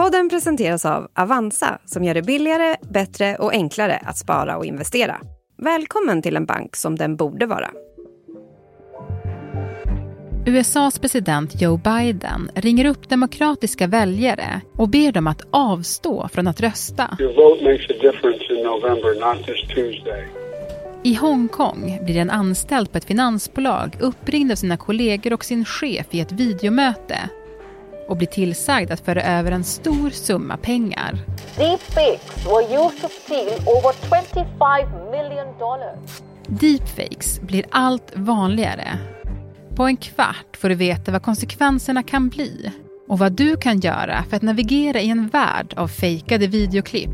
Podden presenteras av Avanza som gör det billigare, bättre och enklare att spara och investera. Välkommen till en bank som den borde vara. USAs president Joe Biden ringer upp demokratiska väljare och ber dem att avstå från att rösta. Your vote makes a difference in November, not just Tuesday. I Hongkong blir en anställd på ett finansbolag uppringd av sina kollegor och sin chef i ett videomöte och blir tillsagd att föra över en stor summa pengar. Deepfakes were used to steal over 25 million dollars. Deepfakes blir allt vanligare. På en kvart får du veta vad konsekvenserna kan bli och vad du kan göra för att navigera i en värld av fejkade videoklipp.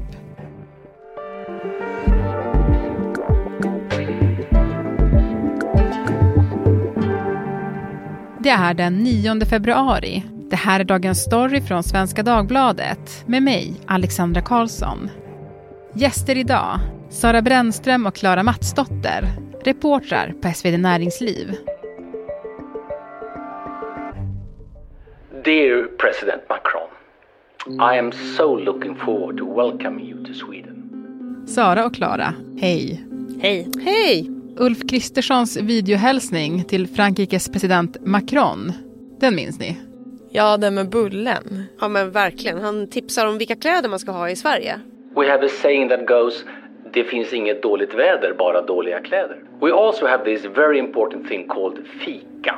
Det är den 9 februari. Det här är Dagens Story från Svenska Dagbladet med mig, Alexandra Karlsson. Gäster idag, Sara Brännström och Klara Matsdotter, reportrar på SvD Näringsliv. Dear President Macron, I am so looking forward to welcoming you to Sweden. Sara och Klara, hej. Hej. Hej! Ulf Kristerssons videohälsning till Frankrikes president Macron, den minns ni? Ja, den med bullen. Ja men verkligen, han tipsar om vilka kläder man ska ha i Sverige. We have a saying that goes det finns inget dåligt väder, bara dåliga kläder. We also have this very important thing called fika.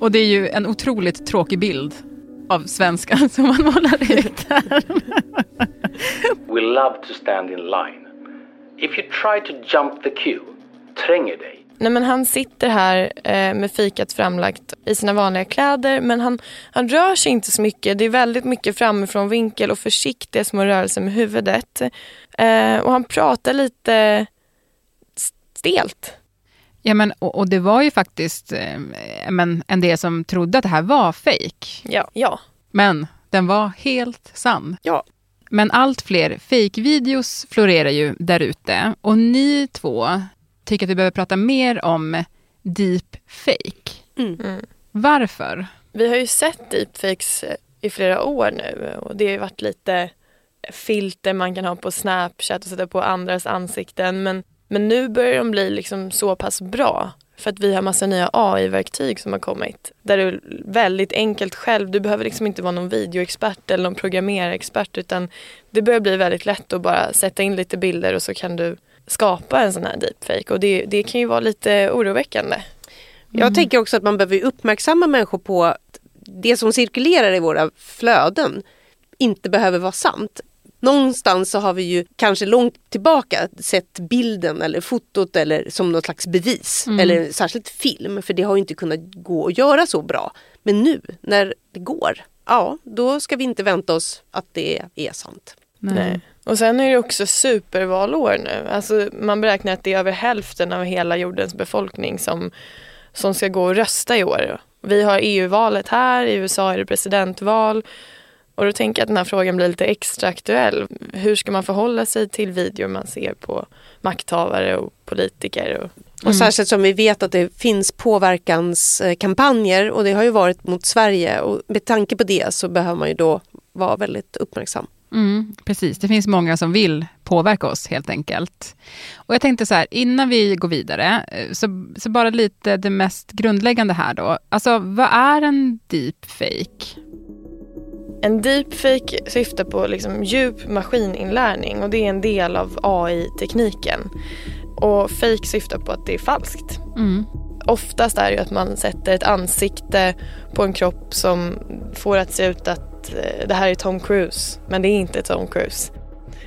Och det är ju en otroligt tråkig bild av svenskan som man målar ut här. We love to stand in line. If you try to jump the queue, tränger dig. Nej, men han sitter här eh, med fikat framlagt i sina vanliga kläder men han, han rör sig inte så mycket. Det är väldigt mycket framifrån vinkel och försiktiga små rörelser med huvudet. Eh, och han pratar lite stelt. Ja, men, och, och det var ju faktiskt eh, men, en del som trodde att det här var fejk. Ja. ja. Men den var helt sann. Ja. Men allt fler fejkvideos florerar ju där ute. Och ni två tycker att vi behöver prata mer om deepfake. Mm. Varför? Vi har ju sett deepfakes eh, i flera år nu och det har ju varit lite filter man kan ha på Snapchat och sätta på andras ansikten men, men nu börjar de bli liksom så pass bra för att vi har massa nya AI-verktyg som har kommit där du väldigt enkelt själv, du behöver liksom inte vara någon videoexpert eller någon programmerarexpert utan det börjar bli väldigt lätt att bara sätta in lite bilder och så kan du skapa en sån här deepfake och det, det kan ju vara lite oroväckande. Jag tänker också att man behöver uppmärksamma människor på att det som cirkulerar i våra flöden inte behöver vara sant. Någonstans så har vi ju kanske långt tillbaka sett bilden eller fotot eller som något slags bevis. Eller särskilt film, för det har ju inte kunnat gå att göra så bra. Men nu när det går, ja då ska vi inte vänta oss att det är sant. Nej. Och sen är det också supervalår nu. Alltså man beräknar att det är över hälften av hela jordens befolkning som, som ska gå och rösta i år. Vi har EU-valet här, i USA är det presidentval. Och då tänker jag att den här frågan blir lite extra aktuell. Hur ska man förhålla sig till videor man ser på makthavare och politiker? Och, Och särskilt som vi vet att det finns påverkanskampanjer och det har ju varit mot Sverige och med tanke på det så behöver man ju då vara väldigt uppmärksam. Mm, precis, det finns många som vill påverka oss helt enkelt. Och jag tänkte så här, innan vi går vidare, eh, så, så bara lite det mest grundläggande här då. Alltså, vad är en deepfake? En deepfake syftar på liksom djup maskininlärning och det är en del av AI-tekniken. Och fake syftar på att det är falskt. Mm. Oftast är det ju att man sätter ett ansikte på en kropp som får att se ut att eh, det här är Tom Cruise, men det är inte Tom Cruise.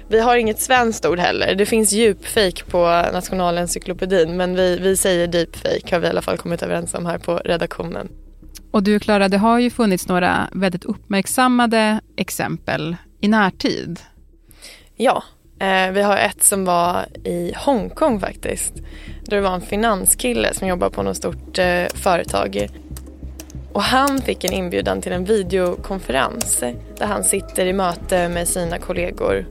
Vi har inget svenskt ord heller. Det finns djupfake på Nationalencyklopedin men vi, vi säger deepfake har vi i alla fall kommit överens om här på redaktionen. Och du Klara, det har ju funnits några väldigt uppmärksammade exempel i närtid. Ja, eh, vi har ett som var i Hongkong faktiskt. Där det var en finanskille som jobbar på något stort eh, företag. Och han fick en inbjudan till en videokonferens där han sitter i möte med sina kollegor.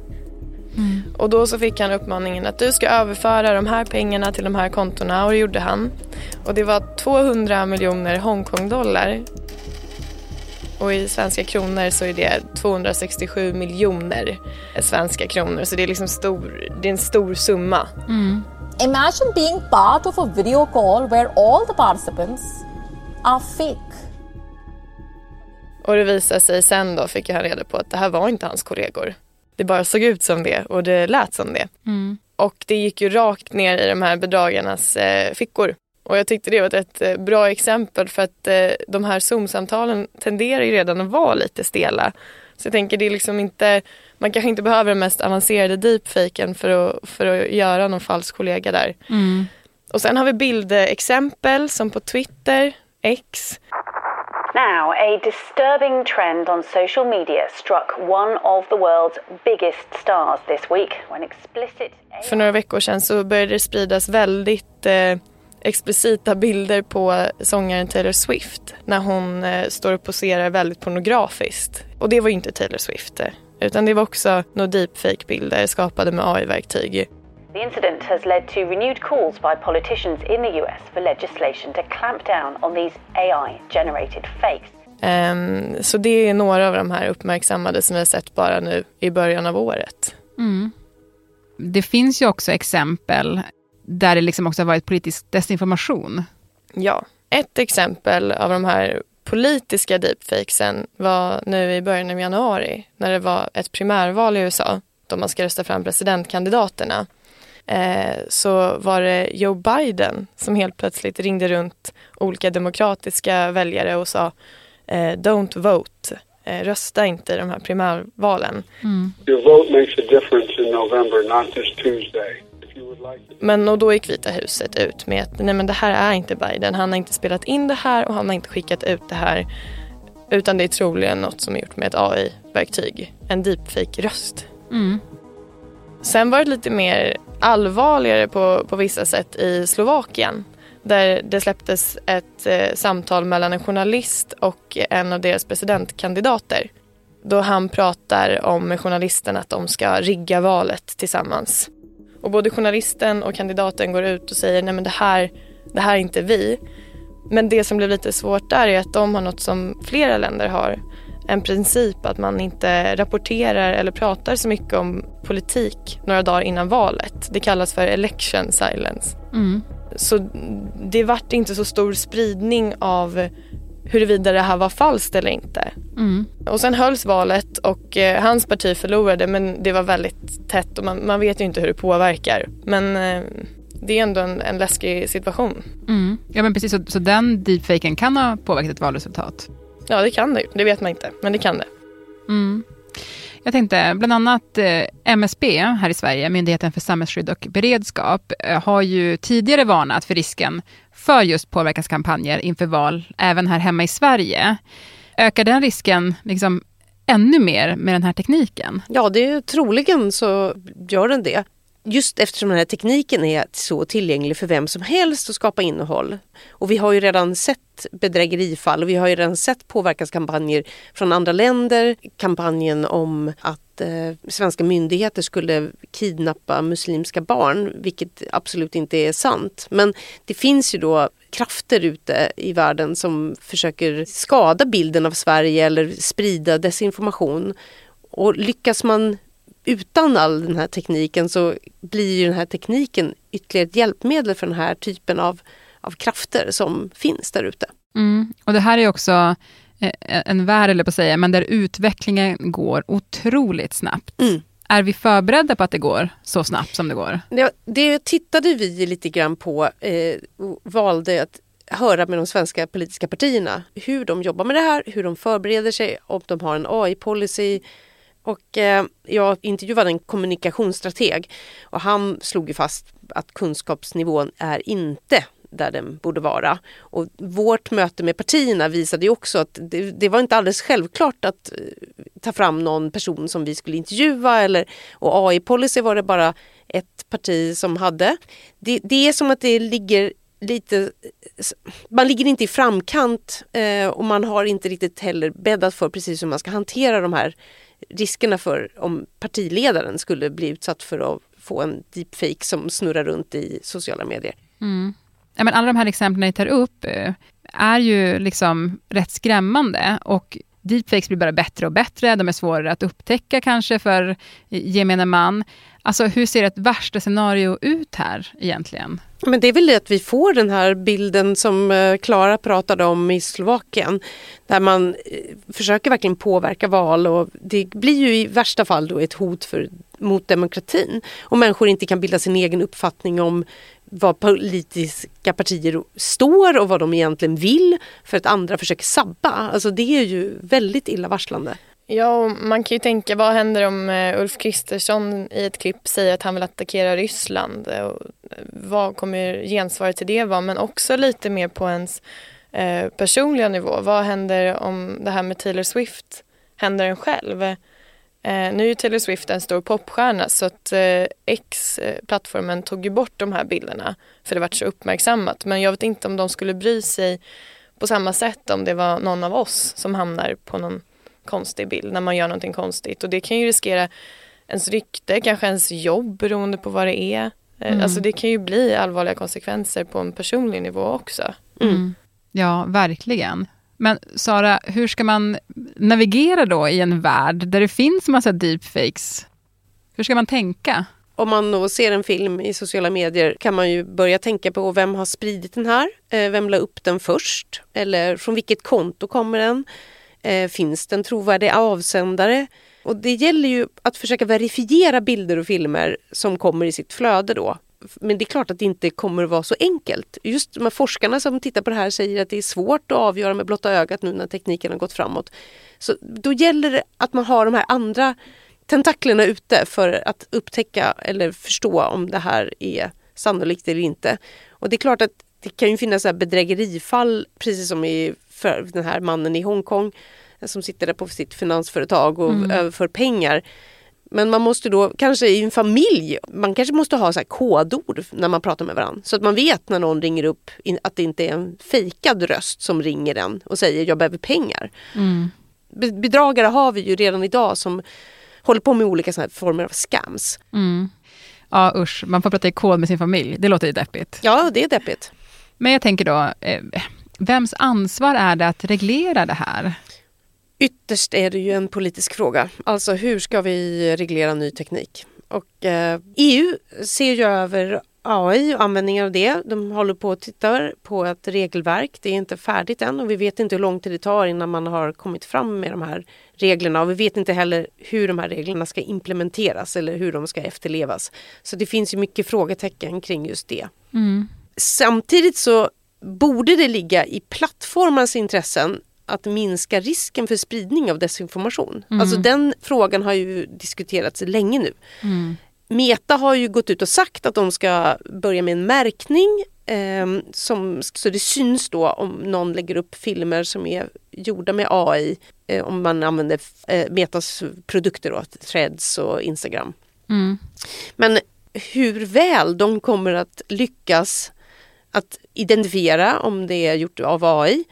Och då så fick han uppmaningen att du ska överföra de här pengarna till de här kontona och det gjorde han. Och det var 200 miljoner Hongkong-dollar. och i svenska kronor så är det 267 miljoner svenska kronor. Så det är liksom stor, det är en stor summa. Imagine being part of a video call where all the participants are fake. Och det visade sig sen då fick jag reda på att det här var inte hans kollegor. Det bara såg ut som det och det lät som det. Och det gick ju rakt ner i de här bedragarnas eh, fickor. Och jag tyckte det var ett eh, bra exempel för att eh, de här Zoom-samtalen tenderar ju redan att vara lite stela. Så jag tänker det är liksom inte, man kanske inte behöver den mest avancerade deepfaken för att, för att göra någon falsk kollega där. Och sen har vi bildexempel som på Twitter, X, Now, a disturbing trend on social media struck one of the world's biggest stars this week when explicit För några veckor sedan så började det spridas väldigt eh, explicita bilder på sångaren Taylor Swift när hon eh, står och poserar väldigt pornografiskt. Och det var ju inte Taylor Swift eh, utan det var också några deepfake-bilder skapade med AI-verktyg. The incident has led to renewed calls by politicians in the US for legislation to clamp down on these AI generated fakes. Ehm, så det är några av de här uppmärksammade som vi har sett bara nu i början av året. Det finns ju också exempel där det liksom också har varit politisk desinformation. Ja, ett exempel av de här politiska deepfakesen var nu i början av januari när det var ett primärval i USA då man ska rösta fram presidentkandidaterna. Eh, så var det Joe Biden som helt plötsligt ringde runt olika demokratiska väljare och sa eh, don't vote, eh, rösta inte i de här primärvalen. Your vote makes a difference in November, not this Tuesday. If you would like to Men och då gick Vita huset ut med att nej men det här är inte Biden. Han har inte spelat in det här och han har inte skickat ut det här. Utan det är troligen något som är gjort med ett AI-verktyg. En deepfake-röst. Sen var det lite mer allvarligare på, på vissa sätt i Slovakien. Där det släpptes ett eh, samtal mellan en journalist och en av deras presidentkandidater. Då han pratar om med journalisten att de ska rigga valet tillsammans. Och både journalisten och kandidaten går ut och säger nej men det här, det här är inte vi. Men det som blev lite svårt där är att de har något som flera länder har. En princip att man inte rapporterar eller pratar så mycket om politik några dagar innan valet. Det kallas för election silence. Så det vart inte så stor spridning av huruvida det här var falskt eller inte. Och sen hölls valet och eh, hans parti förlorade men det var väldigt tätt och man, man vet ju inte hur det påverkar. Men eh, det är ändå en, en läskig situation. Mm. Ja men precis, så, så den deepfaken kan ha påverkat ett valresultat. Ja det kan det det vet man inte, men det kan det. Jag tänkte bland annat eh, MSB här i Sverige, Myndigheten för samhällsskydd och beredskap, eh, har ju tidigare varnat för risken för just påverkanskampanjer inför val, även här hemma i Sverige. Ökar den risken liksom ännu mer med den här tekniken? Ja, det är troligen så gör den det. Just eftersom den här tekniken är så tillgänglig för vem som helst att skapa innehåll. Och vi har ju redan sett bedrägerifall och vi har ju redan sett påverkanskampanjer från andra länder. Kampanjen om att eh, svenska myndigheter skulle kidnappa muslimska barn, vilket absolut inte är sant. Men det finns ju då krafter ute i världen som försöker skada bilden av Sverige eller sprida desinformation. Och lyckas man utan all den här tekniken så blir ju den här tekniken ytterligare ett hjälpmedel för den här typen av, av krafter som finns där ute. Mm. Och det här är också eh, en värld, eller på att säga, men där utvecklingen går otroligt snabbt. Mm. Är vi förberedda på att det går så snabbt som det går? Det, det tittade vi lite grann på eh, och valde att höra med de svenska politiska partierna hur de jobbar med det här, hur de förbereder sig, om de har en AI-policy. Och eh, jag intervjuade en kommunikationsstrateg och han slog ju fast att kunskapsnivån är inte där den borde vara. Och vårt möte med partierna visade ju också att det, det var inte alldeles självklart att eh, ta fram någon person som vi skulle intervjua eller, och AI-policy var det bara ett parti som hade. Det, det är som att det ligger lite, man ligger inte i framkant eh, och man har inte riktigt heller bäddat för precis hur man ska hantera de här riskerna för om partiledaren skulle bli utsatt för att få en deepfake som snurrar runt i sociala medier. Mm. Ja, men alla de här exemplen ni tar upp eh, är ju liksom rätt skrämmande och Deepfakes blir bara bättre och bättre, de är svårare att upptäcka kanske för eh, gemene man. Alltså hur ser ett värsta scenario ut här egentligen? Men det är väl det att vi får den här bilden som eh, Klara pratade om i Slovakien. Där man eh, försöker verkligen påverka val och det blir ju i värsta fall då ett hot för, mot demokratin. Och människor inte kan bilda sin egen uppfattning om vad politiska partier står och vad de egentligen vill för att andra försöker sabba. Alltså det är ju väldigt illavarslande. Ja, man kan ju tänka vad händer om eh, Ulf Kristersson i ett klipp säger att han vill attackera Ryssland? Eh, och eh, vad kommer gensvaret till det vara? Men också lite mer på ens eh, personliga nivå. Vad händer om det här med Taylor Swift händer en själv? nu är ju Taylor Swift en stor popstjärna så att X-plattformen tog ju bort de här bilderna för det vart så uppmärksammat. Men jag vet inte om de skulle bry sig på samma sätt om det var någon av oss som hamnar på någon konstig bild när man gör någonting konstigt och det kan ju riskera ens rykte, kanske ens jobb beroende på vad det är. Eh, mm. Alltså det kan ju bli allvarliga konsekvenser på en personlig nivå också. Mm. mm. Ja, verkligen. Men Sara, hur ska man navigera då i en värld där det finns massa deepfakes? Hur ska man tänka? Om man då ser en film i sociala medier kan man ju börja tänka på vem har spridit den här? Eh, vem la upp den först? Eller från vilket konto kommer den? Eh, finns det en trovärdig avsändare? Och det gäller ju att försöka verifiera bilder och filmer som kommer i sitt flöde då. Men det är klart att det inte kommer att vara så enkelt. Just de här forskarna som tittar på det här säger att det är svårt att avgöra med blotta ögat nu när tekniken har gått framåt. Så då gäller det att man har de här andra tentaklerna ute för att upptäcka eller förstå om det här är sannolikt eller inte. Och det är klart att det kan ju finnas bedrägerifall precis som i för den här mannen i Hongkong som sitter där på sitt finansföretag och mm. överför pengar. Men man måste då, kanske i en familj, man kanske måste ha så kodord när man pratar med varandra. Så att man vet när någon ringer upp att det inte är en fejkad röst som ringer en och säger jag behöver pengar. Mm. Bedragare har vi ju redan idag som håller på med olika såna former av scams. Mm. Ja usch, man får prata i kod med sin familj. Det låter ju deppigt. Ja, det är deppigt. Men jag tänker då, eh, Vems ansvar är det att reglera det här? Ytterst är det ju en politisk fråga. Alltså hur ska vi reglera ny teknik? Och eh, EU ser ju över AI och användningen av det. De håller på att titta på ett regelverk. Det är inte färdigt än och vi vet inte hur lång tid det tar innan man har kommit fram med de här reglerna och vi vet inte heller hur de här reglerna ska implementeras eller hur de ska efterlevas. Så det finns ju mycket frågetecken kring just det. Mm. Samtidigt så borde det ligga i plattformens intressen att minska risken för spridning av desinformation. Mm. Alltså den frågan har ju diskuterats länge nu. Mm. Meta har ju gått ut och sagt att de ska börja med en märkning eh, som, så det syns då om någon lägger upp filmer som är gjorda med AI eh, om man använder eh, Metas produkter då, Threads och Instagram. Mm. Men hur väl de kommer att lyckas att identifiera om det är gjort av AI,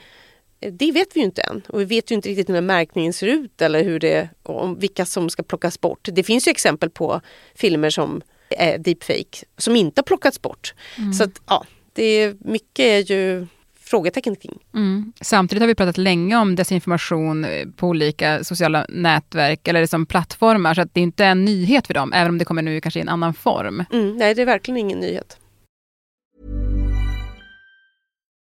det vet vi ju inte än. Och vi vet ju inte riktigt hur märkningen ser ut eller hur det, om vilka som ska plockas bort. Det finns ju exempel på filmer som är deepfake som inte har plockats bort. Mm. Så att, ja, det är mycket är ju frågetecken kring. Mm. Samtidigt har vi pratat länge om desinformation på olika sociala nätverk eller som plattformar, så att det är inte en nyhet för dem, även om det kommer nu kanske i en annan form. Mm, nej, det är verkligen ingen nyhet.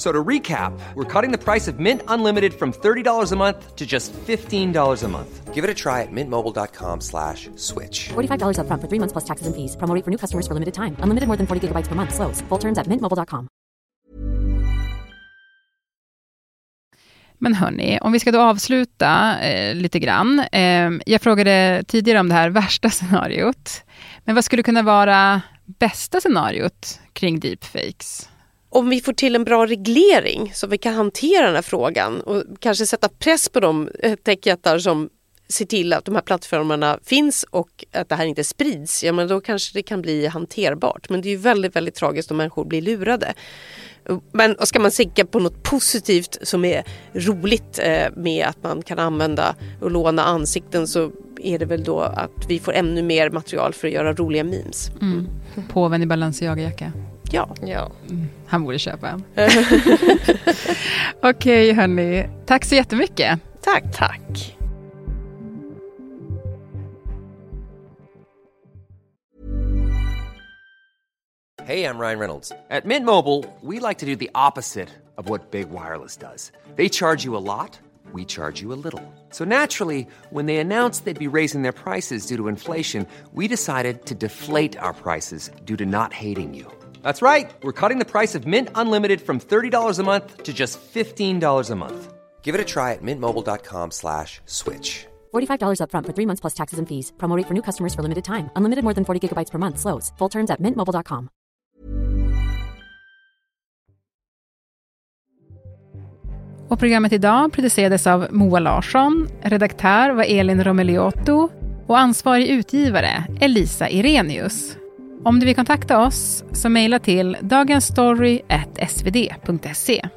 So to recap, we're cutting the price of Mint Unlimited from $30 a month to just $15 a month. Give it a try at mintmobile.com slash switch. $45 up front for three months plus taxes and fees. Promo for new customers for limited time. Unlimited more than 40 gigabytes per month. Slows. Full terms at mintmobile.com. Men hörni, om vi ska då avsluta eh, lite grann. Eh, jag frågade tidigare om det här värsta scenariot. Men vad skulle kunna vara bästa scenariot kring deepfakes? Om vi får till en bra reglering så vi kan hantera den här frågan och kanske sätta press på de eh, techjättar som ser till att de här plattformarna finns och att det här inte sprids, ja men då kanske det kan bli hanterbart. Men det är ju väldigt, väldigt tragiskt om människor blir lurade. Men ska man tänka på något positivt som är roligt eh, med att man kan använda och låna ansikten så är det väl då att vi får ännu mer material för att göra roliga memes. Mm. Påven i Balenciaga-jacka. Ja. ja. Mm. Han borde köpa en. Okej okay, hörni, tack så jättemycket. Tack. Tack. Hej, I'm Ryan Reynolds. At Mint Mobile, we like to do the opposite of what Big Wireless does. They charge you a lot, we charge you a little. So naturally, when they announced they'd be raising their prices due to inflation, we decided to deflate our prices due to not hating you. That's right. We're cutting the price of Mint Unlimited from $30 a month to just $15 a month. Give it a try at mintmobile.com slash switch. $45 upfront for three months plus taxes and fees. Promote for new customers for limited time. Unlimited more than 40 gigabytes per month. Slows. Full terms at mintmobile.com. Och programmet idag producerades av Moa Larsson. Redaktör var Elin Romeliotto. Och ansvarig utgivare Elisa Irenius. Om du vill kontakta oss så mejla till dagensstory.svd.se.